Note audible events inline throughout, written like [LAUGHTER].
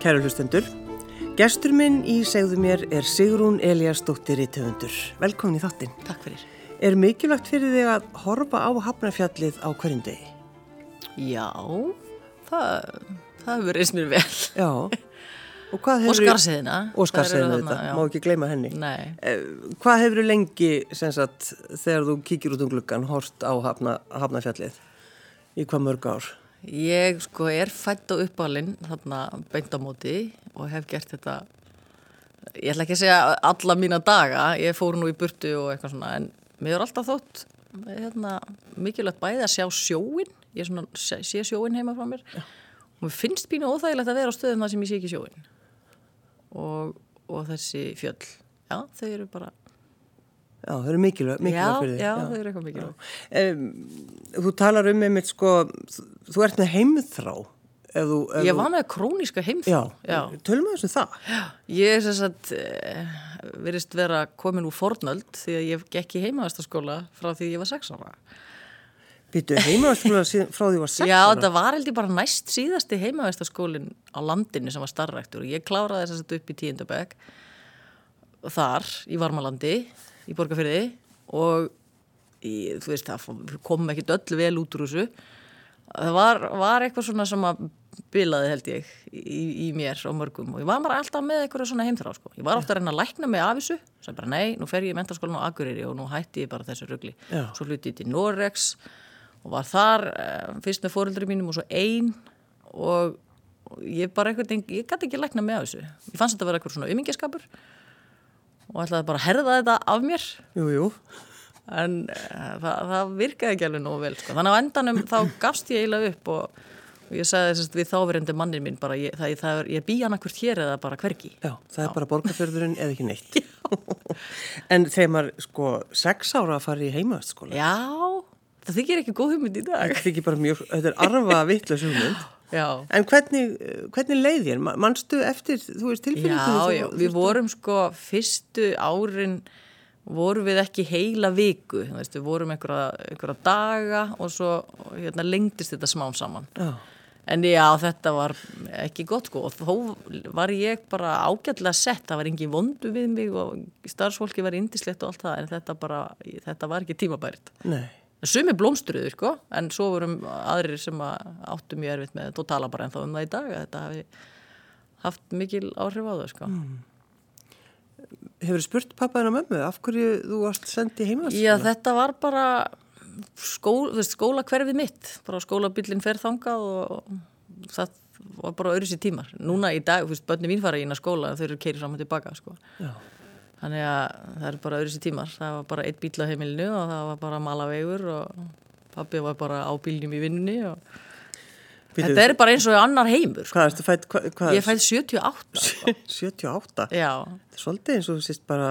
Kæru hlustendur, gestur minn í segðu mér er Sigrún Eliasdóttir í töfundur. Velkomin í þáttinn. Takk fyrir. Er mikilvægt fyrir þig að horfa á hafnafjallið á hverjum degi? Já, það, það hefur reist mér vel. Já. Og, hvað Og hefurðu- skarsiðina. Og skarsiðina þetta, má ekki gleyma henni. Nei. Eh, Hvað hefur lengi, sem sagt, þegar þú kíkir út um gluggan, hort á hafna, hafnafjallið? Í hvað mörg ár? Ég sko er fætt á uppalinn þarna beint á móti og hef gert þetta, ég ætla ekki að segja alla mína daga, ég fór nú í burtu og eitthvað svona, en mér er alltaf þótt hérna, mikilvægt bæði að sjá sjóin, ég svona sé sjóin heima frá mér Já. og mér finnst pínu óþægilegt að vera á stöðum þar sem ég sé ekki sjóin og, og þessi fjöll, já þau eru bara, Já, það eru mikilvæg, já, mikilvæg fyrir þig. já, þau eru eitthvað mikilvægt. Um, þú talar um einmitt sko, þú- ert með heimþrá. Ef þú, ef Ég var með króníska Já, heimþá. Já. tölum við þessu það. Ég er sem sagt, eh, virðist vera komin úr fornöld því að ég gekk í heimavæstaskóla frá því ég var sex ára. Býtu heimavæstaskóla síðan- frá því þú var sex Já, ára? þetta var held ég bara næst síðasti heimavæstaskólinn á landinu sem var starfræktur og ég kláraði þess að upp í tíundabæk þar í Varmalandi í Borgarfyrði og í, þú veist, það kom ekki öll vel út úr þessu. Það var, var eitthvað svona sem að bilaði held ég í, í mér og mörgum. Og ég var bara alltaf með eitthvað svona heimþrá sko. ég var ofta að reyna að lækna mig af þessu. Sem bara nei, nú fer ég í mentaskólan á Akureyri og nú hætti ég bara þessu rugli. Já. svo hluti ég til Norex og var þar eh, fyrst með fóreldri mínum og svo ein. Og, og ég bara eitthvað ég gæti ekki lækna mig af þessu. Ég fannst þetta að vera eitthvað svona umingjaskapur og ætlaði bara að herða þetta af mér Jú, jú. en uh, það, það virkaði ekki alveg nógu vel sko. þannig á endanum þá gafst ég eiginlega upp og, og ég sagði þess að við þáverandi mannir mín bara ég, það, það er, ég bý hann akkurt hér eða bara hvergi Já, það er bara borgarfjörðurinn eða ekki neitt. [LAUGHS] en þegar maður sko sex ára að fara í heimavæstaskóla, já, það þykir ekki góð hugmynd í dag er ekki bara mjög, þetta er arfa vittlega hugmynd. [LAUGHS] já, En hvernig, hvernig leið þér? Ma- Manstu eftir, þú veist, tilfinningum? já, já við vorum sko fyrstu árin vorum við ekki heila viku þú veist, við vorum einhverja, daga og svo hérna, lengdist þetta smám saman Já, En já, þetta var ekki gott sko og þó var ég bara ágætlega sett, það var engin vondu við mig og starfsfólki var indislegt og allt það en þetta bara, þetta var ekki tímabært. nei. Sumi blómstruður sko, en svo vorum aðrir sem að áttu mjög erfitt með þetta og tala bara ennþá um það í dag þetta hafi haft mikil áhrif á það sko. Hefur spurt pappa hennar mömmu af hverju þú varst sendið Já, heimavæstaskóla? þetta var bara skóla, skóla hverfið mitt, bara skólabillin fer þangað og það var bara öðru sér tímar. Núna í dag, þú veist, börni mín fara í eina skóla og þau eru keirið fram og tilbaka, sko. Já. Þannig að það er bara öðru sér tímar. Það var bara eitt bíl á heimilinu og það var bara malavegur og pabbi var bara á bílnum í vinnunni og Þetta er bara eins og annar heimur. Sko. Hvað ertu fætt, hvað, hvað Ég fæði 78. Sko. 78? Já. Það er svolítið eins og þú sést bara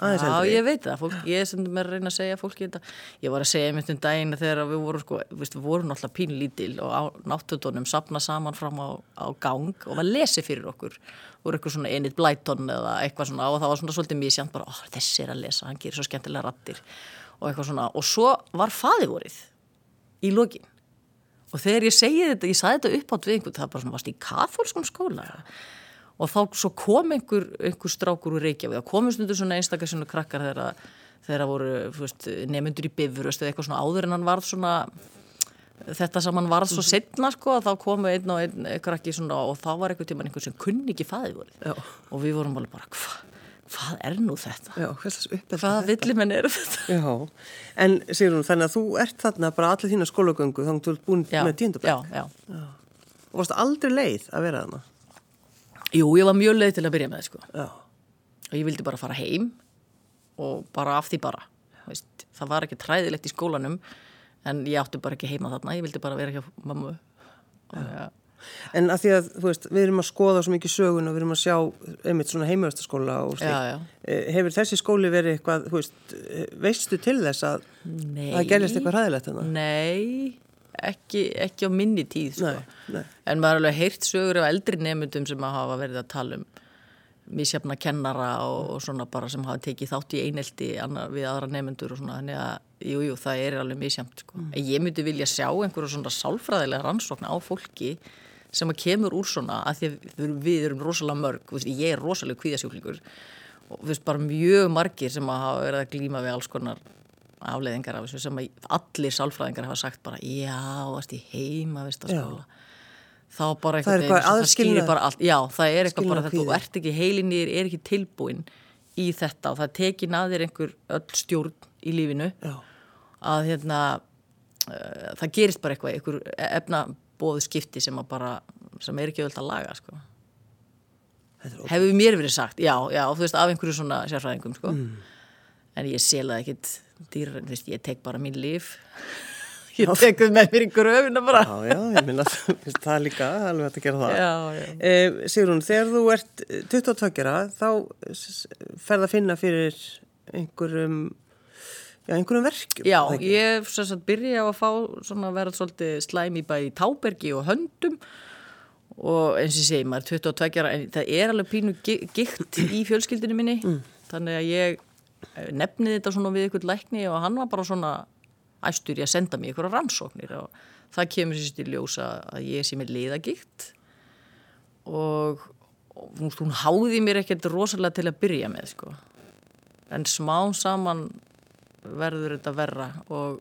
aðeins Já, eldri. ég veit það, fólk, ég er sem er að reyna að segja fólki þetta, ég var að segja mitt um daginn þegar við vorum sko, við vorum náttúrulega pínlítil og á náttutónum sapna saman fram á, á gang og var lesið fyrir okkur, voru eitthvað svona Enid Blyton eða eitthvað svona og það var svona svolítið mísjönd bara, ó, þessi er að lesa, hann gerir svo skemmtilega rattir og eitthvað svona og svo var faðivorið í lokin og þegar ég segi þetta, ég saði þetta upp átt við einhvern, það var bara svona, varst í katholskum skóla? Og þá svo kom einhver, einhver strákur úr Reykjavík, það komið stundur svona einstakar svona krakkar þegar, þegar voru nefndur í bifurust eða eitthvað svona áður en hann varð svona þetta sem hann varð svo setna sko þá komu einn og einn krakki svona og þá var einhvern tíman einhver sem kunni ekki fæði voru og við vorum alveg bara hva, hvað er nú þetta? Já, Hvaða villimenn eru þetta? Já, en Sigrún, þannig að þú ert þarna bara allir þína skólagöngu að þú ert búin Já, með tíundabæk já, já. og varst aldrei leið að vera þarna. Jú, ég var mjög leið til að byrja með sko Já, og ég vildi bara fara heim og bara af því bara Veist, það var ekki træðilegt í skólanum en ég átti bara ekki heima þarna ég vildi bara vera hjá mammu og, ja. En að því að, þú veist, við erum að skoða svo mikið sögun og við erum að sjá einmitt svona heimavæstaskóla og Já, já. slíkt. Hefur þessi skóli verið eitthvað, þú veist, veistu til þess að það gerðist eitthvað ræðilegt þarna? Nei, ekki, ekki á minni tíð sko. Nei, nei. en maður er alveg heyrt sögur af eldri nefndum sem að hafa verið að tala um misjafna kennara og, og svona bara sem hafa tekið þátt í einelti við aðra nefnendur og svona þannig að jú, jú, það er alveg misjamt sko. en ég myndi vilja sjá einhverju svona sálfræðilega rannsókn á fólki sem að kemur úr svona að því við erum, rosalega mörg, veist, ég er rosalega kvíðasjúklingur og veist, bara mjög margir sem að hafa verið að glíma við alls konar afleðingar af þessu sem að allir sálfræðingar hafa sagt bara já, varst í heima, veist þá bara Það er eitthvað það aðskilnað- skýrir bara allt. Já, það er eitthvað bara þetta, þú ert ekki heilinir, er ekki tilbúin í þetta og það tekin að þér einhver öll stjórn í lífinu Já. að hérna uh, það gerist bara eitthvað, einhver efnabóðu skipti sem að bara sem er ekki öll að laga sko. Hefur mér verið sagt, já, já, þú veist af einhverju svona sérfræðingum sko. en ég selaði ekkit dýr, þú veist, ég tek bara mín líf [LAUGHS] ég tek þau með mér í gröfina bara Já, já, ég minna [LAUGHS] það er líka alveg hægt að gera það. já, já. Eh, Sigrún, þegar þú ert 22 ára, þá ferð að finna fyrir einhverjum, já, einhverjum verkjum. Já, ég sagt byrja á að fá svona verða svolítið slæmi bæ í tábergi og höndum. Og eins og ég segi, maður er 22 ára en það er alveg pínu gi- gikt í fjölskyldinu minni. Þannig að ég eh, nefni þetta svona við ykkur lækni og hann var bara svona æstur í að senda mig ykkur rannsóknir. Og það kemur sérst í ljósa að ég sé með liðagikt. Og, og hún, háði mér ekkert rosalega til að byrja með sko. En smám saman verður þetta verra og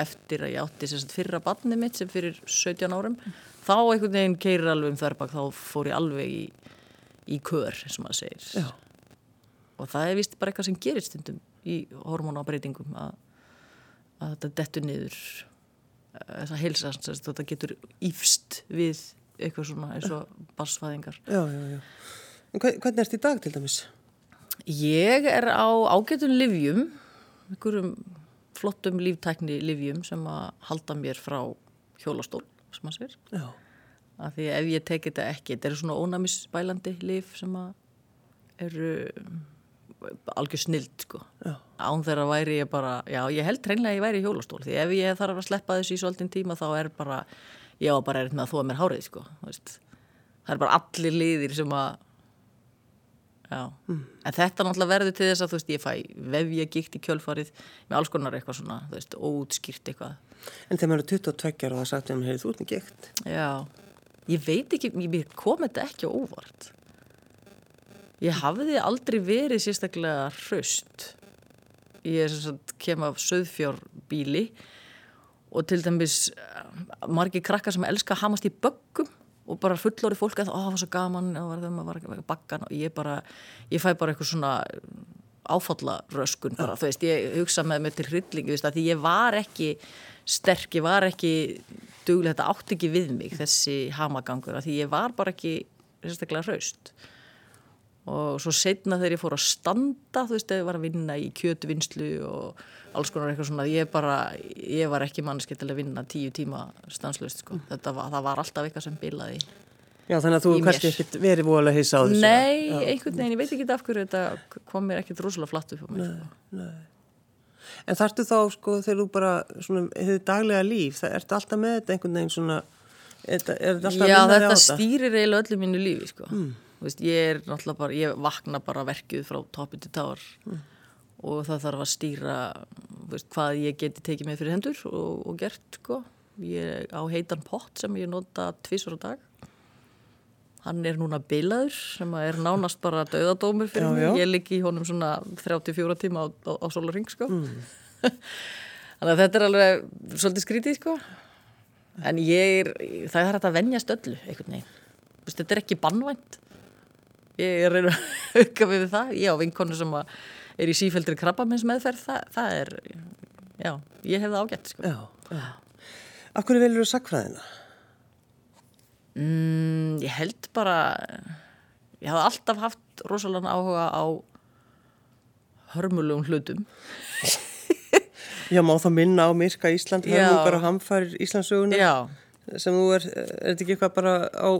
eftir að ég átti sagt fyrra barni mitt sem fyrir 17 árum þá einhvern veginn keirir alveg um þarbak þá fór ég alveg í, í kör sem maður segir Já. og það er vist bara eitthvað sem gerir stundum í hormonabreitingum að, að þetta dettur niður eh, það heilsast, sem sagt, þetta getur ífst við eitthvað svona eins og barsfæðingar Já, já, já. En hve- hvernig ert í dag til dæmis? Ég er á ágætun livjum, einhverjum flottum líftækni livjum sem að halda mér frá hjólastól, sem að sér. Já. Af því ef ég teki þetta ekki, þetta eru svona ónæmisbælandi liv sem að eru algjör snild, sko. Já. Án þeirra væri ég bara, já, ég held hreinlega að ég væri í hjólastól. Því ef ég þarf að sleppa þessu í svolítinn tíma þá er bara, ég á bara erið með að þóa mér hárið, sko. Það er bara allir liðir sem að Já, en þetta náttúrulega verður til þess að þú veist, ég fæ vefja gikt í kjölfarið með alls konar eitthvað svona, þú veist, óutskýrt eitthvað. En þegar maður er 22 ára og það sagt um, heyrðu, þú ert með gikt. Já, ég veit ekki, ég kom þetta ekki óvart. Ég hafði aldrei verið sérstaklega hraust. Ég er sem sagt, kem af söðfjárbíli og til dæmis eh, margir krakkar sem elska hamast í böggum og bara fullóri fólk að það var svo gaman og var að var bakkan. Og ég bara, ég fæ bara eitthvað svona áfalla röskun bara, þú veist, ég hugsa með mig til að því ég var ekki sterk, ég var ekki duglega, þetta átti ekki við mig, þessi hamagangur, því ég var bara ekki sérstaklega hraust og svo setna þegar ég fór að standa þú veist, þegar ég var að vinna í kjötuvinnslu og alls konar eitthvað svona ég bara, ég var ekki manneski til að vinna tíu tíma stanslust, sko þetta var, það var alltaf eitthvað sem bilaði Já, þannig að þú mér. kannski ekkert verið voðalega hissa á þessu. Nei, Já. einhvern veginn, ég veit ekki af hverju þetta kom mér ekkert rosalega flatt upp á mig, sko. En þarftu þá, sko, þegar þú bara, hefur daglega líf, það ertu alltaf með þetta einhvern veginn svona, er er þetta Já, þetta stýrir eiginlega öllu mínu lífi sko. Þú veist, ég er náttúrulega bara, ég vakna bara verkjuð frá topi til tár og það þarf að stýra veist, hvað ég geti tekið mig fyrir hendur og, og gert sko. ég á heitan pott sem ég nota tvisvar á dag hann er núna bilaður sem er nánast bara döðadómur fyrir Já, mig, já. ég ligg í honum svona 34 tíma á, á, á sólaring sko. [LAUGHS] þannig að þetta er alveg svolítið skrítið sko En ég er, það er hægt að venjast öllu einhvern veginn. Þetta er ekki bannvænt. Ég er að [LAUGHS] auka við það. Ég á vinkonu sem er í sífældri krabbamins meðferð. Það, það er, já, ég hef það ágætt, sko. Já, já. Af hverju velur þú sakfræðina? Mm, ég held bara, ég hafði alltaf haft rosalega áhuga á hörmulegum hlutum. [LAUGHS] Já, má það minna á Myrka Ísland, hörmungar og hamfærir Íslandsögunar Já, sem þú er, er þetta ekki eitthvað bara á,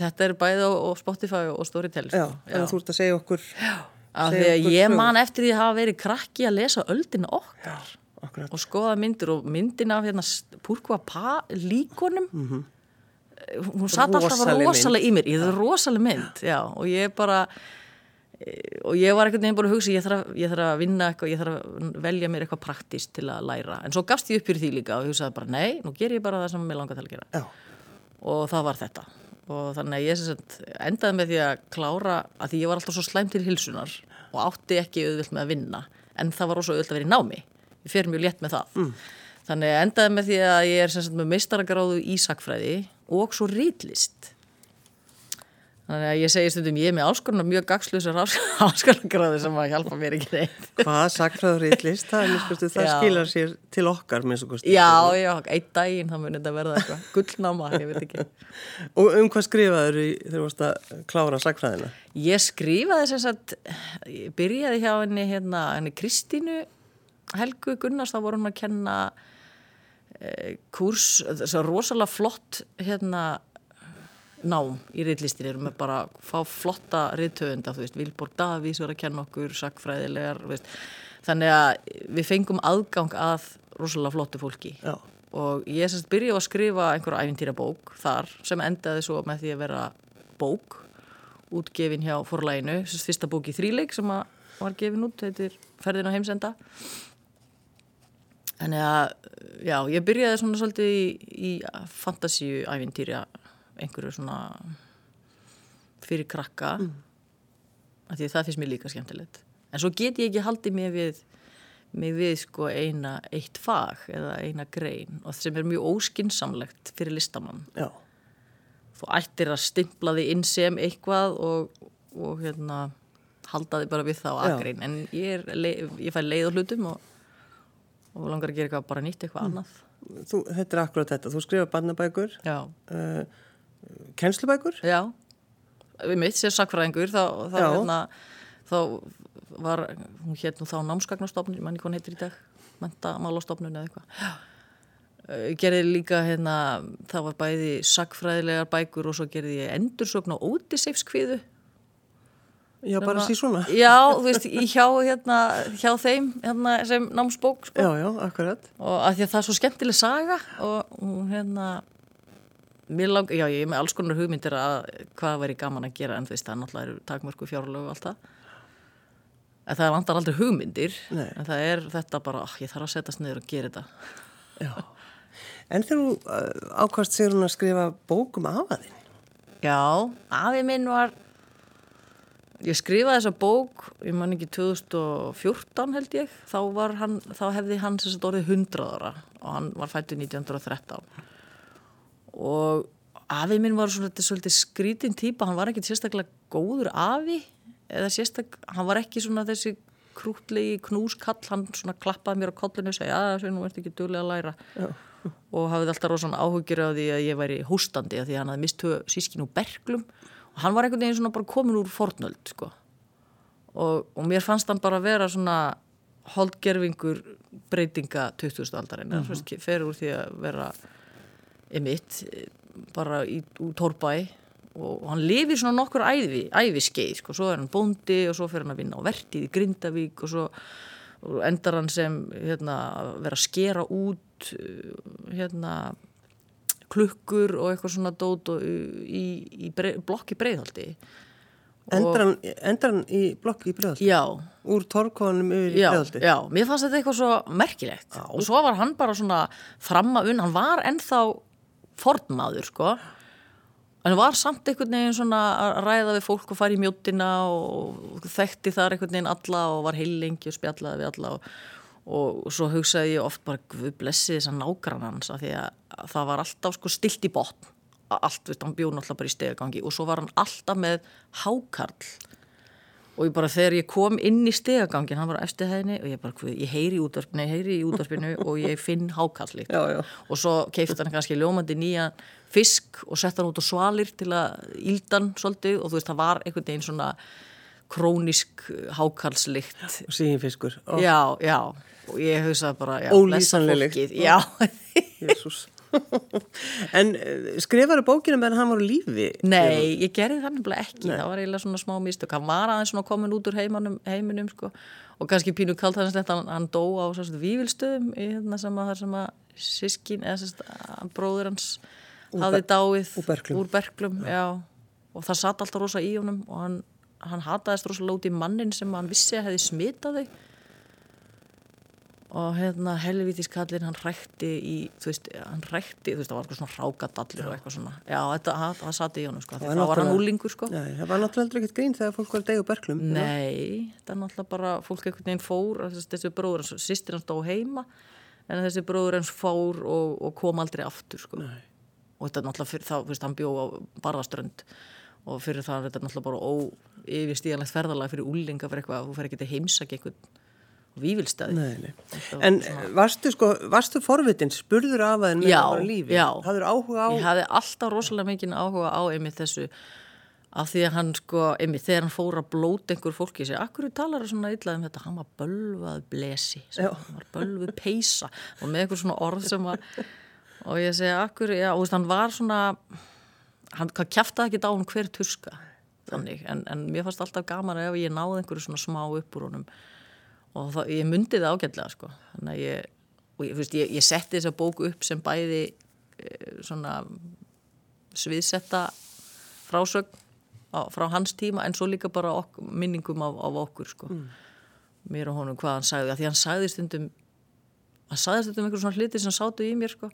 þetta er bæði á, á Spotify og Storytel, já, sko. en þú ert að segja okkur, Af segja því að ég man eftir því að hafa verið krakki að lesa öldina okkar. akkurat, og skoða myndir og myndin af hérna Púrkva Pa líkonum hún satt alltaf. Rosaleg rosalega í mér, ég er rosalega mynd já, og ég bara og ég var einhvern veginn bara að hugsa ég þarf, ég þarf að vinna eitthvað, ég þarf að velja mér eitthvað praktist til að læra, en svo gafst ég upp fyrir því líka og ég hugsaði bara nei, nú ger ég bara það sem mér langar til að gera. Já, og það var þetta. Og þannig að ég endaði með því að klára að því ég var alltaf svo slæm til hilsunar og átti ekki auðvilt með að vinna en það var ósvo auðvilt að vera í námi. Ég fer mjög létt með það. Mm. þannig að endaði með því að ég er með meistaragráðu í sakfræði og svo rítlist Þannig að ég segi stundum, ég er með konar mjög gagslusar áskarlagráði [LAUGHS] sem að hjálpa mér ekki neitt. Hvað sakfræður í list? Það, skurstu, það skilar sér til okkar minnst og kosti. Já, já, einn daginn þá munir þetta verða eitthvað [LAUGHS] gullnáma, ég veit ekki. Og um hvað skrifaður þegar þú varst að klára sakfræðina? Ég skrifaði sem sagt, ég byrjaði hjá henni, hérna, henni Kristínu Helgu Gunnars, þá voru hún að kenna eh, kurs, þess að rosalega flott hérna nám í riðlistin erum við bara að fá flotta riðtöfunda, þú veist, Vilborg Davís verður að kenna okkur, sakfræðilegar veist. þannig að við fengum aðgang að rosalega flottu fólki Já. og ég semst byrjaði að skrifa einhverja æfintýra bók þar sem endaði svo með því að vera bók útgefin hjá forlæginu, semst fyrsta bók í þríleik sem var gefin út, heitir Ferðin á heimsenda Þannig að, já, ég byrjaði svona svolítið í, í fantasíu æfintýra einhverju svona fyrir krakka. Mm. af því það finnst mér líka skemmtilegt. En svo get ég ekki haldið mér við mig við sko eina eitt fag eða eina grein og sem er mjög óskinsamlegt fyrir listamann. Já. þú ættir að stimpla þig inn sem eitthvað og, og hérna halda þig bara við það á aðgrein en ég, er, ég fæ leið og hlutum og, og langar að gera eitthvað bara nýtt eitthvað mm. annað. Þú, Þetta er akkurat þetta, þú skrifa barnabækur. Já. Uh, Kennslubækur? Já, við mitt sér sakfræðingur þá, þá, hérna, þá var hún hérna þá námskagnastofnun, manni hvað heitir í dag mentamálastofnun eða eitthvað. Gerði líka hérna það var bæði sakfræðilegar bækur og svo gerði ég endursögn á ótisefskviðu Já, bara síðan svona. Já, þú veist, hjá, hérna, hjá þeim hérna, sem námsbók sko. Já, já, akkurat. Og að því að það er svo skemmtileg saga og hún hérna Mér lang, já ég er með alls konar hugmyndir að hvað væri gaman að gera en þú veist það er náttúrulega takmörku fjárlögu og allt það. En það vantar aldrei hugmyndir Nei. en það er þetta bara, ah, ég þarf að setjast niður og gera þetta. Já, en þegar þú uh, ákvæmst sér hún að skrifa bókum afaðinn Já, afið minn var ég skrifaði þessa bók ég man ekki 2014 held ég. Þá, hann, þá hefði hann að orðið 100 ára og hann var fættið 1913 og afið minn var svona, svolítið skrítin týpa, hann var ekki sérstaklega góður afi eða sérstaklega, hann var ekki svona þessi krútlegi knúskall, hann svona klappaði mér á kollinu og segja að nú ert ekki dögulega að læra Já. og hafið alltaf rosan áhugjur á því að ég væri hústandi að því að hann hafði mistu sískin úr berglum og hann var einhvern veginn svona bara komin úr fornöld sko og, og mér fannst hann bara vera svona holdgerfingur breytinga 2000. aldarinn, mm -hmm. fer úr því að vera emitt bara í, úr Tórbæ og hann lifir svona nokkur æfi, æfiskeið sko, svo er hann bóndi og svo fer hann að vinna á vertið í Grindavík og svo og endar hann sem hérna, vera að skera út hérna, klukkur og eitthvað svona dót og, í, í brei, blokki breiðhaldi Endar hann, endar hann í blokki í breiðhaldi? Já Úr torkonum yfir já, breiðhaldi? Já, mér fannst þetta eitthvað svo merkilegt já. og svo var hann bara svona fram að unn, hann var ennþá fornmaður sko. En það var samt einhvern veginn svona að ræða við fólk og fara í mjóttina og þekkti þar einhvern veginn alla og var heilengi og spjallaði við alla og, og svo hugsaði ég oft bara Guð blessi þess að nágrann hans að því að það var alltaf sko stilt í botn. Allt, veist, hann bjóð náttúrulega bara í stegagangi og svo var hann alltaf með hákarl og ég bara þegar ég kom inn í stegagangin hann var eftir hæðinni og ég bara hvað, ég heyri í útvarpinu, ég heyri í útvarpinu [LAUGHS] og ég finn hákallit og svo keifti hann kannski ljómandi nýja fisk og sett hann út á svalir til að íldan svolítið. Og þú veist það var einhvern veginn svona krónisk hákalslikt og síðan fiskur já, já, og ég hausaði bara ólýsanlilegt já, en eh, skrifaru bókinu meðan hann var úr lífi? Nei, ég gerði það nefnilega ekki Nei. það var eiginlega svona smá mistök hann var aðeins svona komin út úr heimanum, heiminum sko. og kannski pínu kalt hans hann, hann dó á vývilstöðum hérna sem að sem að sískin eða sérst, bróður hans hafði dáið úr berglum, úr berglum já. og það satt alltaf rosa í honum og hann, hann hataðist rosa lóti mannin sem hann vissi að hefði smitaði og hérna helvitis kallin hann rækti í, þú veist, hann rækti þú veist, það var eitthvað svona rákadallir og eitthvað svona já, þetta, það, það sati í honum sko þá var hann úlingur sko Nei, það var náttúrulega ekkert grín þegar fólk var að degja berglum. Nei, það er náttúrulega bara fólk einhvern veginn fór, þessi, bróður sýstir hans dó heima en þessi bróður hans fór og, og kom aldrei aftur sko. Nei. og þetta er náttúrulega fyrir þá, þú veist, hann bjó á barðaströnd og fyrir það er þetta náttúrulega bara óyfirstíðanlegt ferðalag fyrir úlinga fyrir eitthvað, þú fer ekki til heimsæk einhvern vívilstæði. Nei, nei. En varstu sko, varstu forvitin, spurður af að henn með Já, það var lífi? já. Hafður áhuga á? Ég hafði alltaf rosalega mikið áhuga á einmitt þessu af því að hann sko, einmitt þegar hann fór að blóta einhver fólki sér, akkur talar það svona illa um þetta, hann var bölvað blesi, Já. hann var bölvuð peisa og með einhver svona orð sem var og ég segi akkur, já, og þú veist, hann var svona hann kæftaði ekki á hann hver tuska þannig, en, en mér fannst alltaf gaman ef ég náði einhverju svona smá upp úr honum og það, ég myndi það ágætlega sko, þannig að ég ég, ég, ég setti þessa bóku upp sem bæði eh, svona sviðsetta frásögn á, frá hans tíma en svo líka bara ok, minningum af, af okkur sko. mér og honum hvað hann sagði að því hann sagði stundum hann sagði stundum einhver svona hluti sem sátu í mér sko,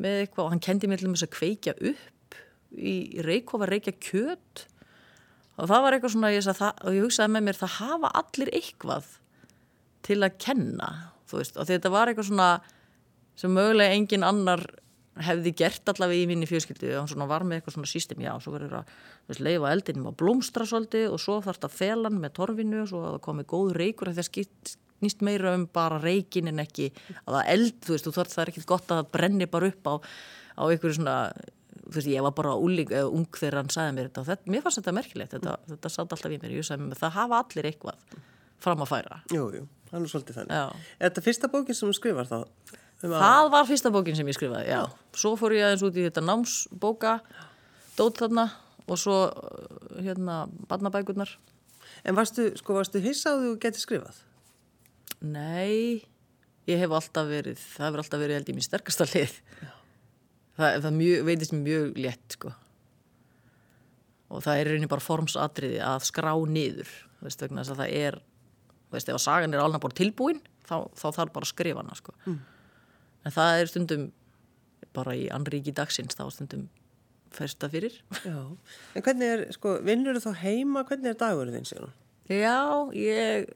með eitthvað og hann kendi mér til þess að kveikja upp í reykhofa reykja kjöt. Og það var eitthvað svona ég sagði, það, og ég hugsaði með mér það hafa allir eitthvað til að kenna þú veist, og þetta var eitthvað svona sem mögulega engin annar hefði gert allavega í minni fjölskyldu og hann var með eitthvað svona system, já, svo verður að veist, leifa eldinum að blómstra svolítið og svo þarf þetta felan með torfinu og svo að það komi góð reykur að það nýst meira um bara reykin en ekki að það eld, þú veist, þú þarf það er ekkert gott að það brenni bara upp á, á einhverju svona, þú veist, ég var bara úling, eða ung þegar hann sagði mér þetta og þetta, mér fannst þetta merkilegt, þetta, þetta satt alltaf í mér, ég sagði mér, það hafa allir eitthvað fram að færa. Jú, jú, hann er svolítið þannig. Já. Er þetta fyrsta bókin sem þú skrifar þá? Um að- Það var fyrsta bókin sem ég skrifaði, já. Svo fór ég aðeins út í þetta námsbóka, dót þarna og svo uh, hérna barnabækurnar. En varstu, sko, varstu hissa á því þú getur skrifað? Nei, ég hef alltaf verið, það hefur alltaf verið held í mín sterkasta lið. Það, það mjög, veitist mjög létt, sko. Og það er rauninni bara formsatriði að skrá niður, veist, vegna þess að það er, veist, ef að sagan er alveg bara tilbúin, þá, þá þarf bara að skrifa hana, sko. En það er stundum, bara í anríki dagsins, þá stundum fyrsta fyrir. Já. En hvernig er, sko, vinnur þú þá heima, hvernig er dagurinn þinn, hún? Já, ég,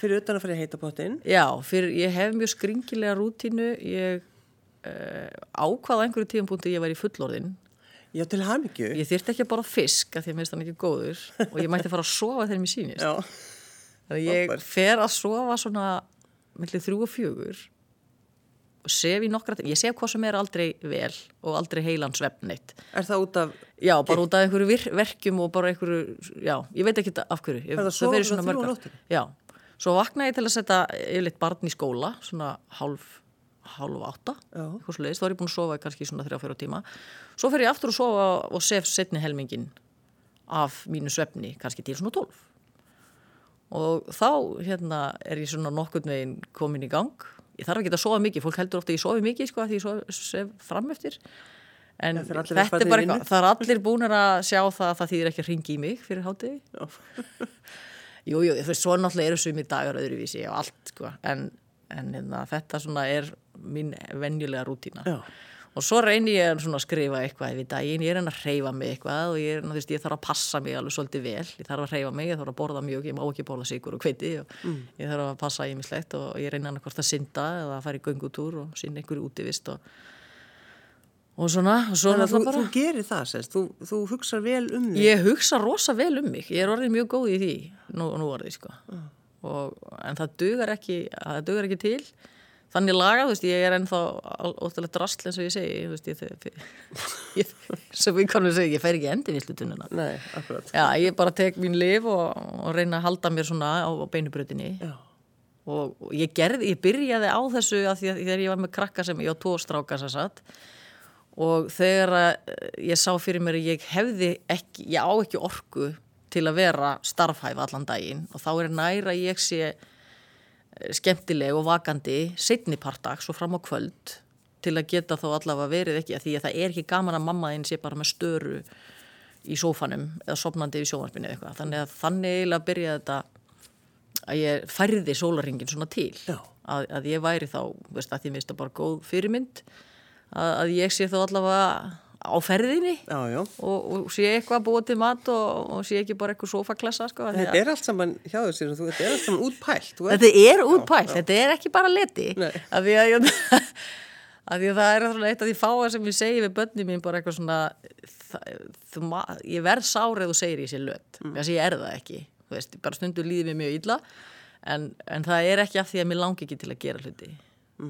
Fyrir utan að fara í heita pottin? já, fyrir, ég hef mjög skringilega rútínu, ég uh, ákvaða einhverju tíðanbúndi ég var í fullorðin. Já, til hamingju. Ég þyrfti ekki borða fisk að því að mér finnst hann ekki góður og ég mætti fara að sofa þegar mér sýnist. Já. Þannig að ég fer að sofa svona mellið þrjú og fjögur og sef í nokkra tíma. Ég sef hvað sem er aldrei vel og aldrei heilan svefnitt. Er það út af, Já, bara út af einhverju verkjum og bara einhverju, já, ég veit ekki af hverju. Ég, það það í svona þrjú á mörg ár. nóttunni? Já, svo vakna ég til að setja yfirleitt barn í skóla, svona hálf, hálf átta, eitthvað svo leiðist, þá er ég búin að sofa kannski svona þrjá, fjóra tíma. Svo fer ég aftur að sofa og sef setni helmingin af mínu svefni, kannski til svona tólf. Og þá, hérna, er ég svona nokkurn veginn komin í gang. Ég þarf ekki að sofa mikið, fólk heldur ofta að ég sofi mikið, sko, að því ég sef fram eftir. En farnir er í bara eitthvað, það er allir búinir að sjá það að það þýðir ekki að ringi í mig fyrir hátegi. já, Jú, jú, þú veist, svo náttúrulega eru sumir dagar öðruvísi og allt, sko, en, en hérna, þetta svona er mín venjulega rútína. Já. Og svo reynir ég svona að skrifa eitthvað við daginn, ég er að reyfa mig eitthvað og ég, þú veist, ég þarf að passa mig alveg svolítið vel, ég þarf að reyfa mig, ég þarf að borða mjög, ég má ekki borða sigur og kveiti og Mm. ég þarf að passa í mig slegt og ég reyna annað hvort að synda eða að fara í göngutúr og sinna einhverju útivist og, og svona, og svo Þannig að þú, þú gerir það, sérst, þú, þú hugsar vel um þig. Ég hugsa rosa vel um mig, ég er orðið mjög góð í því, nú, nú orðið sko. Og, en það dugar ekki, það dugar ekki til. Þannig laga, þú veist, ég er ennþá ótrúlega drastl eins og ég segi, þú veist, ég, sem við kannum segja, ég fer ekki endin í slutununa. Nei, akkurat. Já, ég bara tek mín liv og, og reyna að halda mér svona á, á beinubröðinni. Og, og ég gerði, ég byrjaði á þessu að því að þegar ég var með krakka sem ég á tvo stráka sem satt og þegar að ég sá fyrir mér ég hefði ekki, ég á ekki orku til að vera starfhæf allan daginn og þá er næra ég sé eh, skemmtileg og vakandi setni partags og fram á kvöld til að geta þá allavega verið ekki að því að það er ekki gaman að mamma þín sé bara með störu í sófanum eða sopnandi í sjónvarpinu eða eitthvað. Þannig að þannig eiginlega byrjaði þetta að ég færði sólaringin svona til. Að, að ég væri þá, veist, að því minnst það bara góð fyrirmynd að, að ég sé þá allavega á ferðinni Já, já. og, og sé eitthvað búið til mat og, og sé ekki bara eitthvað sofaklassa sko, Þetta er allt saman hjá þessu, þetta er allt saman útpælt. Ert- Þetta er útpælt, þetta er ekki bara leti af því að, að [LAUGHS] því að það er eitt af því fáa sem ég segi við börni mín bara eitthvað svona það, þú, ég verð sár eða þú segir ég sé löt mm. ég er það ekki veist, bara stundur líði mér mjög illa en, en það er ekki af því að mér langi ekki til að gera hluti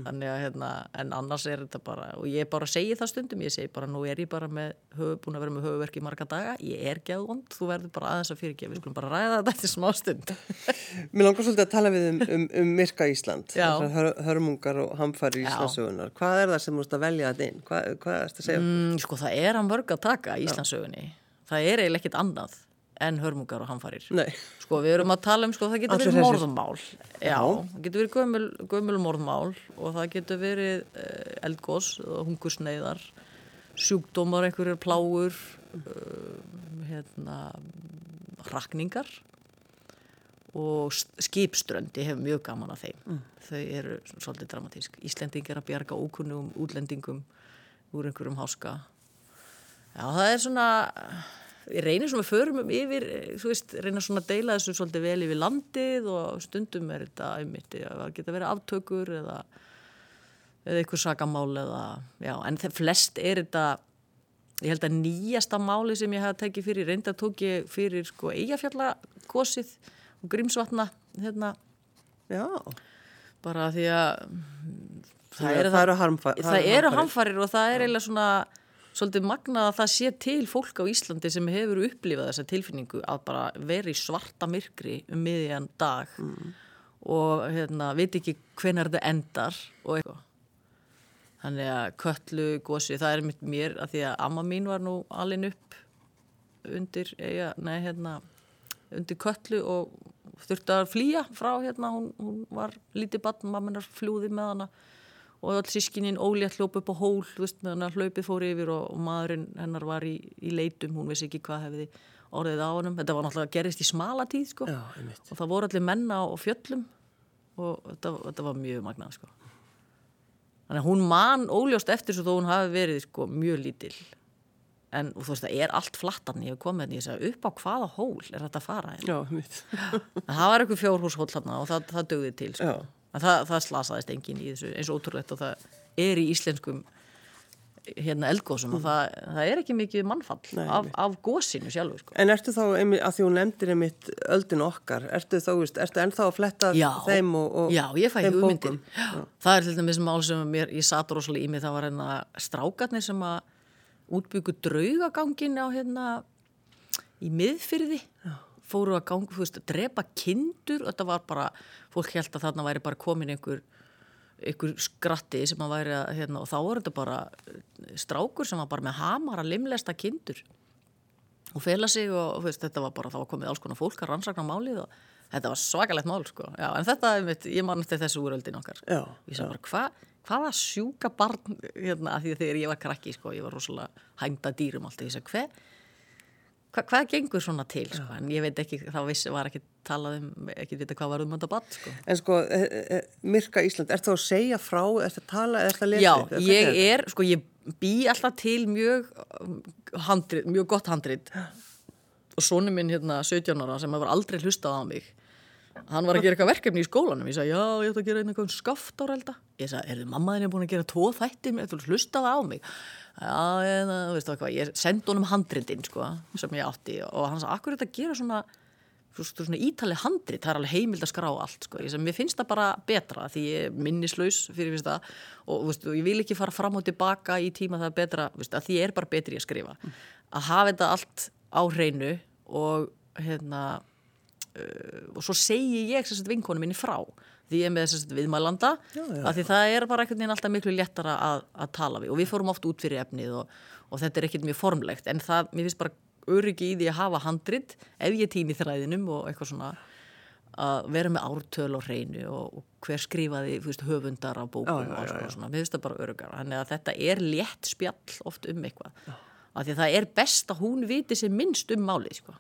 þannig að hérna, en annars er þetta bara og ég bara segi það stundum, ég segi bara nú er ég bara með, höfu, búin að vera með höfuverk í marga daga, ég er geðvond, þú verður bara aðeins að fyrirgefa, við skulum bara ræða þetta eftir smá stund [LAUGHS] Mér langar svolítið að tala við um, um, um Myrka Ísland, hör, hörmungar og hamfari Já. Íslandsögunar. Hvað er það sem ert að velja þetta inn? Hvað, hvað er þetta að segja? Mm, sko það er að mörg að taka í Íslandsögunni. Það er eiginlega ekkit annað en hörmungar og hamfarir. Sko við erum að tala um, sko það getur verið morðmál. Já, það getur verið gömul, gömul morðmál og það getur verið uh, eldgós, hungursneiðar, sjúkdómar, einhverjir pláur, uh, hérna, rakningar og s- skipströnd, ég hef mjög gaman af þeim. Mm. Þau eru svolítið dramatísk. Íslendingar að bjarga ókunnum útlendingum úr einhverjum háska. Já, það er svona, ég reynir svona að förum um yfir, eh, þú veist, reynir svona að deila þessu svolítið vel yfir landið og stundum er þetta einmitt, já, það geta verið aftökur eða, eða einhver sakamál eða, já, en það flest er þetta, ég held að nýjasta máli sem ég hef tekið fyrir, reynda tók ég fyrir sko eigafjallakosið og grímsvatna, hérna, Já. bara því að Það, er, það eru harmfa, það eru hamfarir og það er eiginlega svona svolítið magnað að það sé til fólk á Íslandi sem hefur upplifað þessa tilfinningu að bara vera í svarta myrkri um miðjan dag og hérna, veit ekki hvenar þetta endar og eitthvað. Þannig að köllu gósi, það er mitt mér að því að amma mín var nú alin upp undir, eiga, nei hérna undir köllu og þurfti að flýja frá hérna, hún, hún var lítið barn, mamminar flúði með hana og öll sískinin ólétt hljóp upp á hól, veist, með hana hlaupið fór yfir og, og maðurinn hennar var í, í leitum, hún vissi ekki hvað hefði orðið á honum, þetta var náttúrulega gerist í smala tíð, sko, Já, og það voru allir menna á fjöllum og þetta, þetta var mjög magnað, sko. Þannig að hún man óljóst eftir svo þó hún hafi verið, sko, mjög lítil. En og þú veist, það er allt flattan, ég hef komið henni, ég sagði, upp á hvaða hól er þetta að fara henni? Já. [LAUGHS] En það var eitthvað fjórhúshól og það, það dögði til sko. Já. En það, það slasaðist enginn í þessu eins og ótrúlegt og það er í íslenskum hérna eldgósum og það, það er ekki mikið mannfall Nei, af, af gósinu sjálfur sko. En ertu þá, að því hún nefndir einmitt öldin okkar, ertu þá, ertu ennþá að fletta Já. þeim og, og Já, ég fæ hugmyndir? Já. Það er til dæmis mál sem mér, ég satt rosalega í mig það var hérna strákarnir sem að útbyggu draugagangin á hérna í miðfyrði fóru að ganga, þú veist, að drepa kindur þetta var bara, fólk held að þarna væri bara komin einhver einhver skratti sem að væri að hérna, og þá voru þetta bara eh, strákur sem var bara með hamar að limlesta kindur og fela sig og veist, þetta var bara, þá var komið alls konar fólk að rannsakna málið og þetta var svakalegt mál sko, já, en þetta, ég man eftir þessu úröldin okkar Já, ég sagði bara, hva, hvaða sjúka barn hérna, því að þegar ég var krakki sko, ég var rosalega hægda dýrum alltaf, ég sagði, hver hva, hvað gengur svona til, sko, en ég veit ekki þá vissi, var ekki talað um, ekki vita hvað var um þetta barn, sko. En sko, e, e, Myrka Ísland, ertu þá að segja frá, ertu að tala, ertu að lesa? Já, hvernig ég þetta? er, sko, ég bý alltaf til mjög um, handrit, mjög gott handrit. Og sonu minn hérna 17 ára sem hefur aldrei hlustað á mig hann var að gera eitthvað verkefni í skólanum. Ég sagði, já, ég ætla að gera eitthvað skaftárelda. Ég sagði, er þið mamma þín er búin að gera tvo þætti með þú hlustað á mig já, ég, þú veist það hvað, ég sendi honum handritin sko, sem ég átti og hann sagði, akkur er þetta að gera svona svo, svo, svona ítalið handrit, það er alveg heimild að skrá allt sko. ég sagði, mér finnst það bara betra því ég er minnislaus fyrir fyrst það og veist, ég vil ekki fara fram og tilbaka í tíma það er betra, veist, að því ég er bara betri að skrifa. Að hafa þetta allt á hreinu og hérna uh, og svo segi ég sérst vinkonu minni frá því ég með sérst viðmælanda Já, já, að því það er bara einhvern veginn alltaf miklu léttara að, að tala við. Og við fórum oft út fyrir efnið og, og þetta er ekkert mjög formlegt. En það, mér finnst bara öryggi í því að hafa handrit ef ég týni þræðinum og eitthvað svona að vera með ártöl á hreinu og, og hver skrifaði veist, höfundar á bókum Já, og konar svona, mér finnst það bara öryggar þannig að þetta er létt spjall oft um eitthvað. Af því að það er best að hún viti sér minnst um málið sko.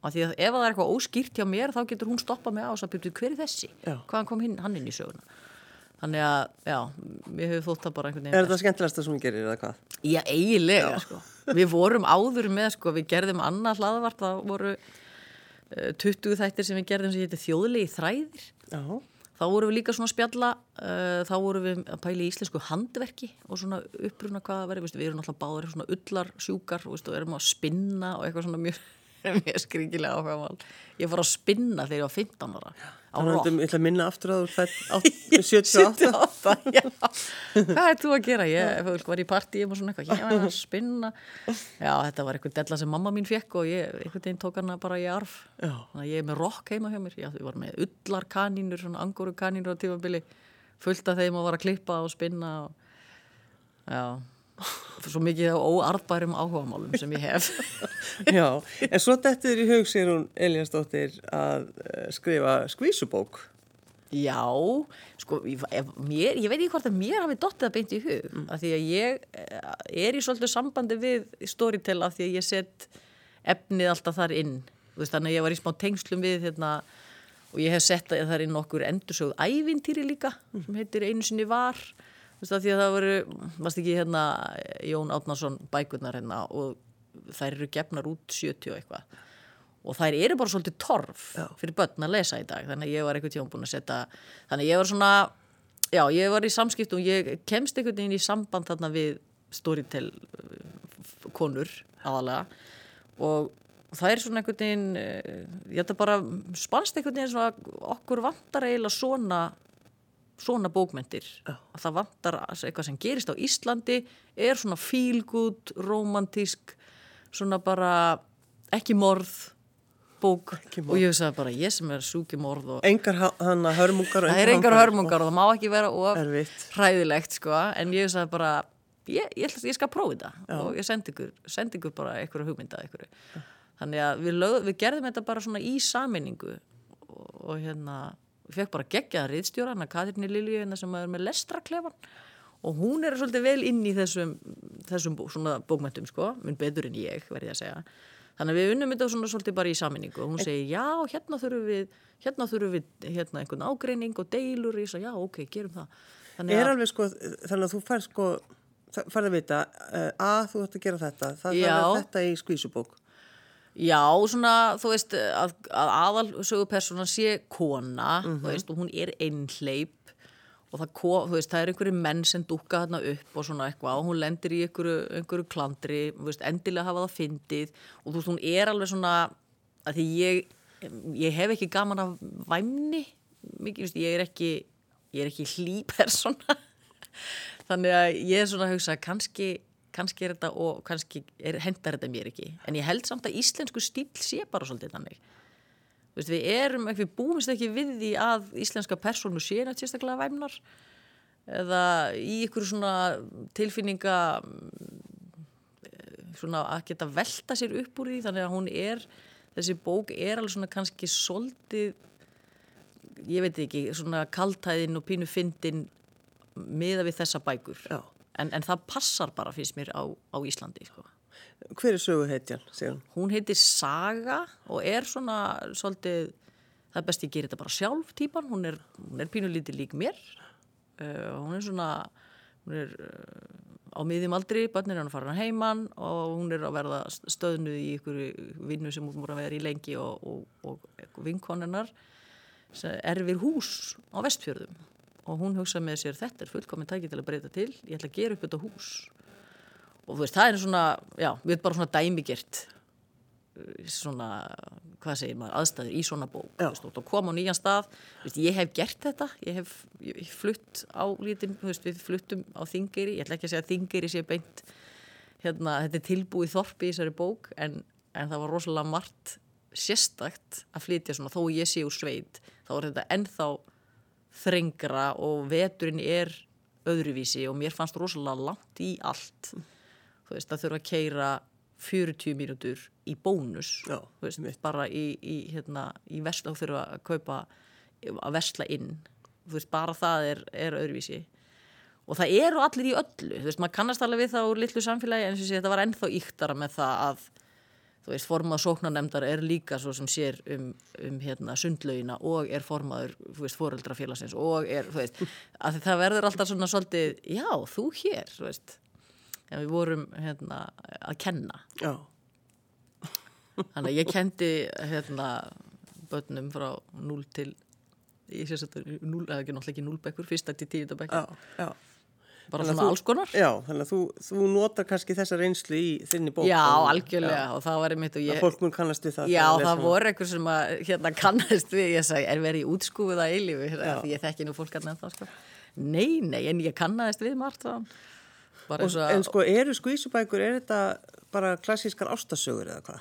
Af því að ef það er eitthvað óskýrt hjá mér þá getur hún stoppað mig á og sagt, hver er þessi? Já. Hvaðan kom hinn, hann inn í söguna? Þannig að, já, mér hefur þótt það bara einhvern Er veginn. þetta skemmtilegast sem hún gerir eða hvað? Já, eiginlega, sko. Við vorum áður með, sko, við gerðum annað hlaðvart, það voru uh, 20 þættir sem við gerðum sem hétti þjóðlegi þræðir. Já. Þá vorum við líka svona að spjalla, uh, þá vorum við að pæla í íslensku handverki og svona uppruna hvað það verið, við erum náttúrulega báður svona ullar sjúkar veistu, og erum að spinna og eitthvað svona mjög, [LAUGHS] mjög skringilega áhuga mál. Ég fór að spinna þegar ég var 15 ára Þannig að ég ætla að minna aftur að þú fætt 78. 78, já. [LAUGHS] Hvað er þú að gera? Ég fólk, var í partíum og svona eitthvað, ég var að spinna. Já, þetta var eitthvað della sem mamma mín fekk og ég einhvern veginn tók hana bara í arf. Já. Þannig að ég er með rock heima hjá mér. Já, ég var með ullarkanínur, svona angóru kanínur á tífabili, fullt af þeim að var að klippa og spinna og já, svo mikið á óarðbærum áhugamálum sem ég hef. [LAUGHS] Já, en svo dettur í hug sér hún Eliasdóttir að eh, skrifa skvísubók. Já, sko, ég, mér, ég veit ekki hvort að mér hafi dottið að beint í hug mm. af því að ég eh, er í svolítið sambandi við Storytel af því að ég set efnið alltaf þar inn veist, þannig að ég var í smá tengslum við hérna, og ég hef sett að þar inn okkur endursögð ævintýri líka sem heitir einu sinni var Þú veist, af því að það voru, varst ekki hérna Jón Átnarsson bækurnar hérna og þær eru gefnar út 70 og eitthvað. Og þær eru bara svolítið torf fyrir börn að lesa í dag. Þannig að ég var einhvern tíma búin að setja þannig að ég var svona, já ég var í samskiptum ég kemst einhvern veginn í samband þarna við Storytel uh, konur aðalega og það er svona einhvern veginn uh, ég ætla bara spannst einhvern veginn svona okkur vantar eiginlega svona svona bókmentir Já. að það vantar eitthvað sem gerist á Íslandi er svona feel good, romantísk svona bara ekki morð bók Ekki morð. og ég sagði bara ég sem er súki morð og Engar hann að hörmungar það er engar hörmungar og það má ekki vera of Erfitt. hræðilegt sko en ég sagði bara ég, ég, ætla- ég skal prófa þetta og ég sendi ykkur, sendi ykkur bara einhverju hugmynda ykkur. þannig að við, lög, við gerðum þetta bara svona í saminningu og, og hérna við fekk bara geggjaða riðstjóra hana Katrinni Lilju hérna sem er með lestraklefan. Og hún er svolítið vel inn í þessum, þessum bó, svona bókmöntum sko, mun betur en ég verði að segja. Þannig að við unnum þetta svona svolítið bara í saminningu og hún segir já, hérna þurfum við hérna þurfum við hérna einhvern ágreining og deilur. Í þess að já, ok, gerum það. Þannig Er að, alveg sko, þannig að þú fær sko, færð að vita uh, að þú ætti að gera þetta, það Já. er þetta í skvísubók. Já, svona þú veist, að, að aðal sögupersona sé kona þú veist, og hún er einhleip og það, þú veist, það er einhverju menn sem dúka þarna upp og svona eitthvað og hún lendir í einhverju, einhverju klandri þú veist, endilega hafa það fyndið og þú veist, hún er alveg svona að því ég, ég hef ekki gaman af væmni mikið, þú veist, ég er ekki ég er ekki hlý persóna. [LAUGHS] Þannig að ég er svona að hugsa kannski, kannski er þetta og kannski er, hendar þetta mér ekki. En ég held samt að íslensku stíl sé bara svolítið þannig. Þú veist, við erum, við búumst ekki við því að íslenska persónu sé nátt sérstaklega væmnar eða í ykkur svona tilfinninga mm, svona að geta velta sér upp úr því. Þannig að hún er, þessi bók er alveg svona kannski svolítið ég veit ekki, svona kaltæðin og pínu fyndin miða við þessa bækur. Já. En, en það passar bara finnst mér á, á Íslandi sko. Hver er sögu heitjan, segir hún? heitir Saga og er svona svolítið, það er best ég gerir þetta bara sjálf típan, hún er, er pínulítið lík mér uh, hún er svona hún er uh, á miðjum aldri, börnin er hann að fara hann heiman og hún er að verða stöðnuð í ykkur vinnu sem hún voru að vera í lengi og, og, og vinkonennar sem erfir hús á vestfjörðum og hún hugsa með sér þetta er fullkomin tæki til að breyta til. Ég ætla að gera upp þetta hús. Og þú veist, það er svona, já, við erum bara svona dæmigert uh, svona, hvað segir maður, aðstæður í svona bók, þú veist, og koma á nýjan stað. Veist, ég hef gert þetta. Ég hef ég flutt á lítin, þú veist, við fluttum á þingiri, ég ætla ekki að segja að þingiri sé beint, hérna, þetta er tilbúið þorpi í þessari bók, en, en það var rosalega margt sérstakt að flytja svona, þó ég sé úr sveit þá er þetta ennþá þrengra og veturinn er öðruvísi og mér fannst rosalega langt í allt. Þú veist, það þurfa að keira 40 mínútur í bónus Já, þú veist, bara í, í, hérna, í versla og þurfa að kaupa að versla inn. Þú veist, bara það er, er öðruvísi. Og það eru allir í öllu. Þú veist, maður kannast alveg við það úr litlu samfélagi en þetta var ennþá íktara með það að þú veist, formað sóknanemdar er líka svo sem sér um, um hérna, sundlaugina og er formaður, þú veist, foreldrafélagsins og er, þú veist, [LAUGHS] að það verður alltaf svona svolítið, já, þú hér, þú veist, en við vorum hérna að kenna. Já. Þannig að ég kendi hérna börnum frá 0 til, ég sé að þetta er 0, eða ekki náttúrulega ekki 0 bekkur, fyrsta til 10 bekkur, Já, já. Bara Þannig að svona þú- alls konar. Já, þannig að þú, þú notar kannski þessa reynslu í þinni bók. Já, algjörlega, og það var einmitt Já, ég... að fólk mun kannast við það. Já, að það hana. voru einhver sem að hérna kannast við, ég sagði, er verið í útskúfuða eilífu, Já. því ég þekki nú fólk að nefn það, sko. Nei, nei, en ég kannast við margt Og, og, en sko, eru skvísubækur, er þetta bara klassískar ástasögur eða hvað?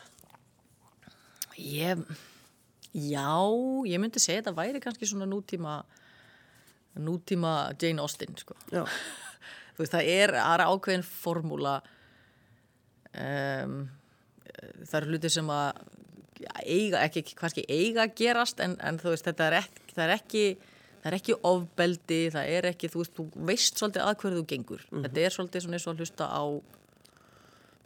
ég, já, ég myndi segja þetta væri kannski svona nútíma, nútíma Jane Austen, sko. Já, Þú veist, það er aðra ákveðin formúla, um, það eru hluti sem að já, eiga, ekki, kannski eiga gerast, en, en þú veist, þetta er ekki, það er ekki, það er ekki ofbeldi, það er ekki, þú veist, þú veist svolítið að hverju þú gengur. Þetta er svolítið svona eins og að hlusta á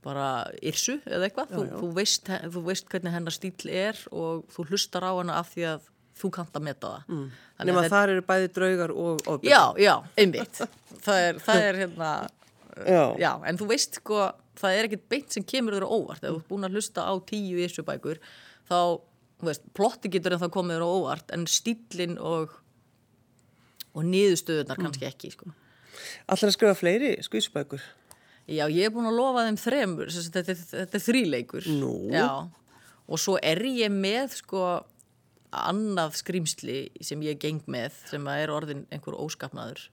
bara yrsu eða eitthvað, þú, þú, veist, þú veist hvernig hennar stíl er og þú hlustar á hana af því að þú kannt að meta það. Mm. nema þar eru bæði draugar og ofbeldi. Já, já, einmitt. Það er, það er hérna, [LAUGHS] Já. já, en þú veist sko, það er ekkit beint sem kemur þér á óvart. Ef þú ert búin að hlusta á tíu issubækur, þá, þú veist, plotti getur en það komið þér á óvart, en stílinn og, og niðurstöðunar kannski ekki, sko. Allir að skrifa fleiri skvísubækur. Já, ég er búin að lofa þeim þremur, þetta, er- þetta er þríleikur. Nú. Já, og svo er ég með, sko, annað skrýmsli sem ég geng með, sem að er orðin einhver óskapnaður,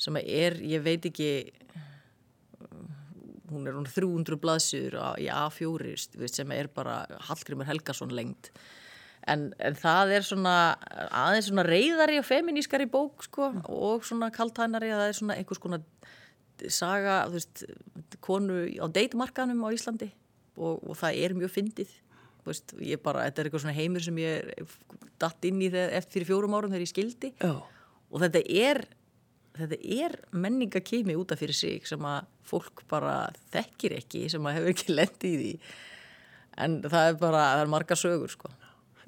sem að er, ég veit ekki, hún er hún 300 blaðsjur í A4, þú veist, sem er bara Hallgrimur Helgason lengt. En, en það er svona aðeins svona reyðari og feminískari bók sko og svona kaltænari það er svona einhvers konar saga, þú veist, konu á deitmarkanum á Íslandi og, og það er mjög fyndið veist, ég bara, þetta er eitthvað svona heimur sem ég datt inn í þegar, eftir fyrir fjórum árum þegar ég skildi Já. og þetta er þetta er menningakimi út af fyrir sig sem að fólk bara þekkir ekki, sem að hefur ekki [LAUGHS] lendið í því en það er bara, það er marga sögur sko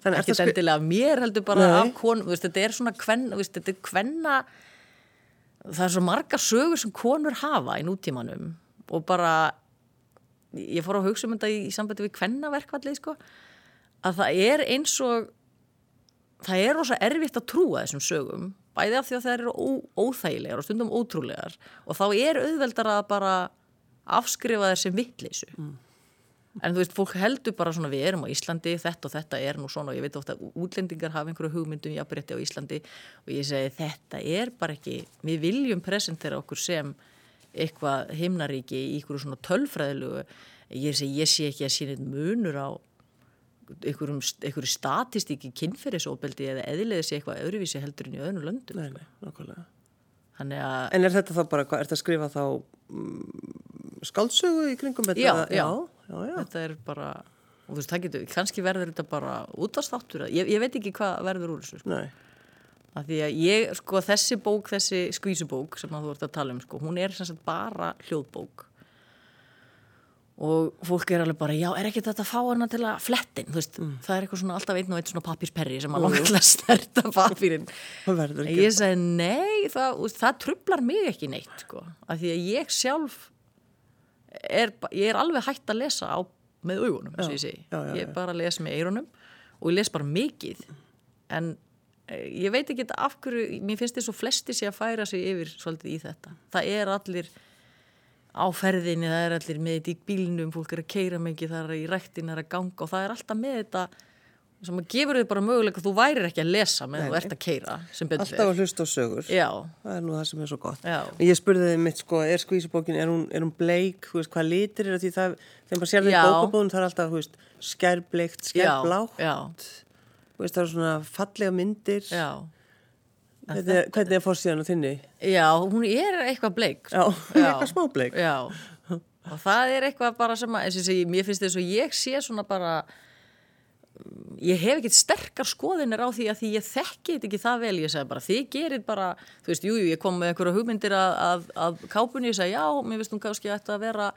Þannig ekki ertu að skri- endilega af mér heldur bara Nei. af konum, þú veist, þetta er svona kvenn, þú veist, þetta er kvenna það er svo marga sögur sem konur hafa í nútímanum og bara ég fór á hugsa um þetta í, í sambandi við kvennaverkvallið sko, að það er eins og það er rosa erfitt að trúa þessum sögum bæði af því að það eru ó, óþægilegar og stundum ótrúlegar og þá er auðveldar að bara afskrifa þér sem vittleysu en þú veist, fólk heldur bara svona við erum á Íslandi, þetta og þetta er nú svona og ég veit ofta að útlendingar hafa einhverju hugmyndum jafnrétti á Íslandi og ég segi þetta er bara ekki, við viljum presentera okkur sem eitthvað himnaríki í einhverju svona tölfræðilegu ég segi, ég sé ekki að sína munur á einhverjum, einhverju statistíki kynferðisóbeldi eða eðliðið sé eitthvað öðruvísi heldur en í öðnum löndum Nei, nei, nákvæmlega. þannig að, En er þetta þá bara, er þetta að skrifa þá mm, skáldsögu í kringum þetta? já, já, já, já. þetta er bara og þú veist, það getur, kannski verður þetta bara útastáttur, ég, ég veit ekki hvað verður úr þessu sko. Nei, Af því að ég, sko, þessi bók, þessi skvísubók sem að þú ert að tala um, sko, hún er sem sagt bara hljóðbók. Og fólk er alveg bara, já, er ekki þetta að fá hana til að flettin, þú veist, það er eitthvað svona alltaf einn og einn svona pappírsperri sem að langar til að snerta [LAUGHS] verður En ekki. ég segi, nei, það, það trublar mig ekki neitt, sko. Af því að ég sjálf er, ég er alveg hægt að lesa á, með augunum, eins og ég segi. já, já, ég já. bara les með eyrunum og ég les bara mikið. En ég veit ekki af hverju, mér finnst þess að flesti sé að færa sig yfir svolítið í þetta. Það er allir á ferðinni, það er allir með þetta í bílnum, fólk er að keira mikið, það er í ræktin, það er að ganga og það er alltaf með þetta sem að gefur þau bara möguleika þú værir ekki að lesa með þú ert að keira Alltaf að hlusta á sögur. Já, Það er nú það sem er svo gott. Já. Ég spurði þið mitt, sko, er skvísubókin, er hún, er hún bleik, veist, hvað litir er það, þegar maður sér veist, það er svona fallega myndir. já, Hvernig, er- hvernig er fórsíðan á þinni? já, hún er eitthvað bleik [LAUGHS] Já, eitthvað smá bleik. Já, og það er eitthvað bara sem að, og ég mér finnst þess að ég sé svona bara ég hef ekkert sterkar skoðinir á því að því ég þekki þetta ekki það vel ég segi bara, þið gerir bara þú veist, jú, jú, ég kom með einhverja hugmyndir að, að, að kápunni, ég segi, já, mér finnst hún kannski ætti að vera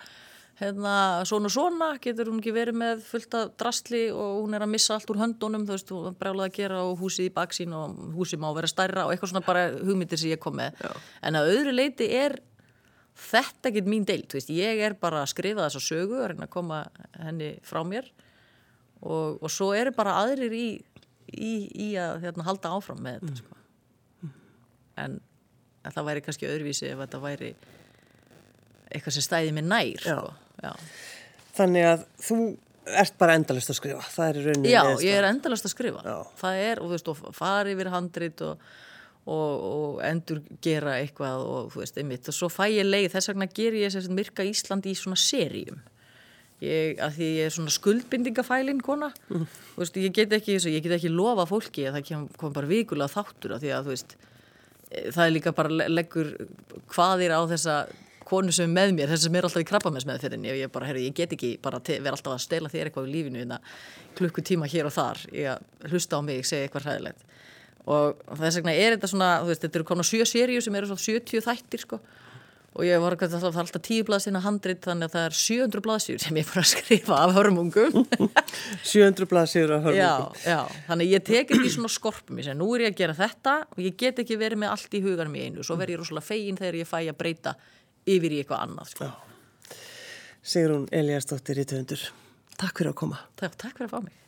hérna, svona svona, getur hún ekki verið með fullt af drastli og hún er að missa allt úr höndunum, þú veist, hún brjálaði að gera og húsið í baksín og húsið má vera stærra og eitthvað svona bara hugmyndir sem ég kom með Já. en að öðru leiti er þetta ekkit mín deilt, þú veist, ég er bara að skrifa þessa sögu, að reyna að koma henni frá mér og, og svo eru bara aðrir í, í, í að hérna, halda áfram með þetta, mm. sko en það væri kannski öðruvísi ef þetta væri eitthvað sem stæði mig nær sko. Já. Þannig að þú ert bara endalist að skrifa. Það er rauninni Já, ég er endalist að skrifa. Já. það er, og þú veist, og fari yfir handrit og, og, og endur gera eitthvað og þú veist, einmitt. Og svo fæ ég leið, þess vegna ger ég þess að myrka Ísland í svona serjum ég, að því ég er svona skuldbindingafælin kona, mm. þú veist, ég get ekki ég get ekki lofa fólki að það kom, kom bara vikulega þáttur að því að þú veist eh, það er líka bara leggur hvaðir á þessa konu sem er með mér, þess sem er alltaf í krabbamessmeðferðinni og ég bara, herru, ég get ekki bara vera alltaf að stela þér eitthvað í lífinu hérna, klukkutíma hér og þar, ég hlusta á mig, segja eitthvað hræðilegt. Og þess vegna er þetta svona, þú veist, þetta eru konar sjö seríu sem eru svona 70 þættir sko. Og ég var alltaf, alltaf tíu blaðsina handrit þannig að það er 700 blaðsjur sem ég fór að [LAUGHS] skrifa af hörmungum. [LAUGHS] 700 blaðsjur af hörmungum. Já, já, þannig ég tek ekki svona skorpum ég segi, nú er ég að gera þetta og ég get ekki verið með allt í huganum í einu svo verð ég rosalega fegin þegar ég fæ að breyta yfir í eitthvað annað sko. Sigrun Eliasdóttir í töndur Takk fyrir að koma. Takk, takk fyrir að fá mig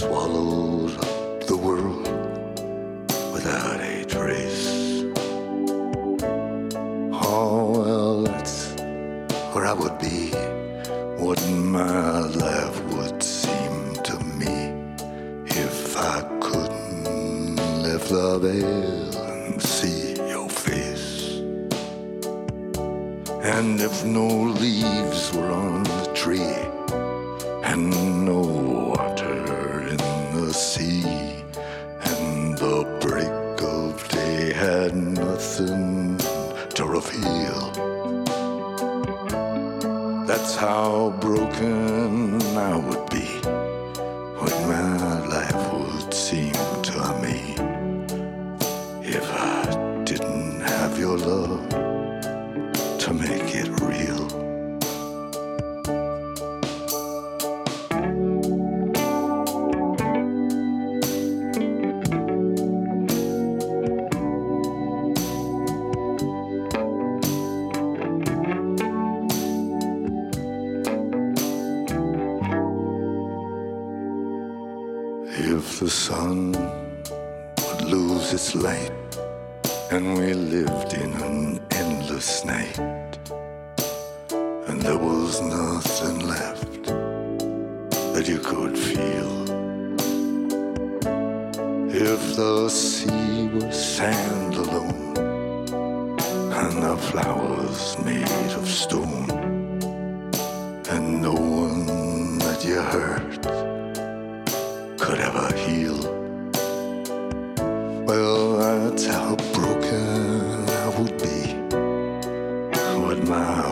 swallow The sun would lose its light, and we lived in an endless night, and there was nothing left that you could feel. If the sea was sand alone, and the flowers made of stone, and no one that you hurt could ever heal. Well, that's how broken I would be. What my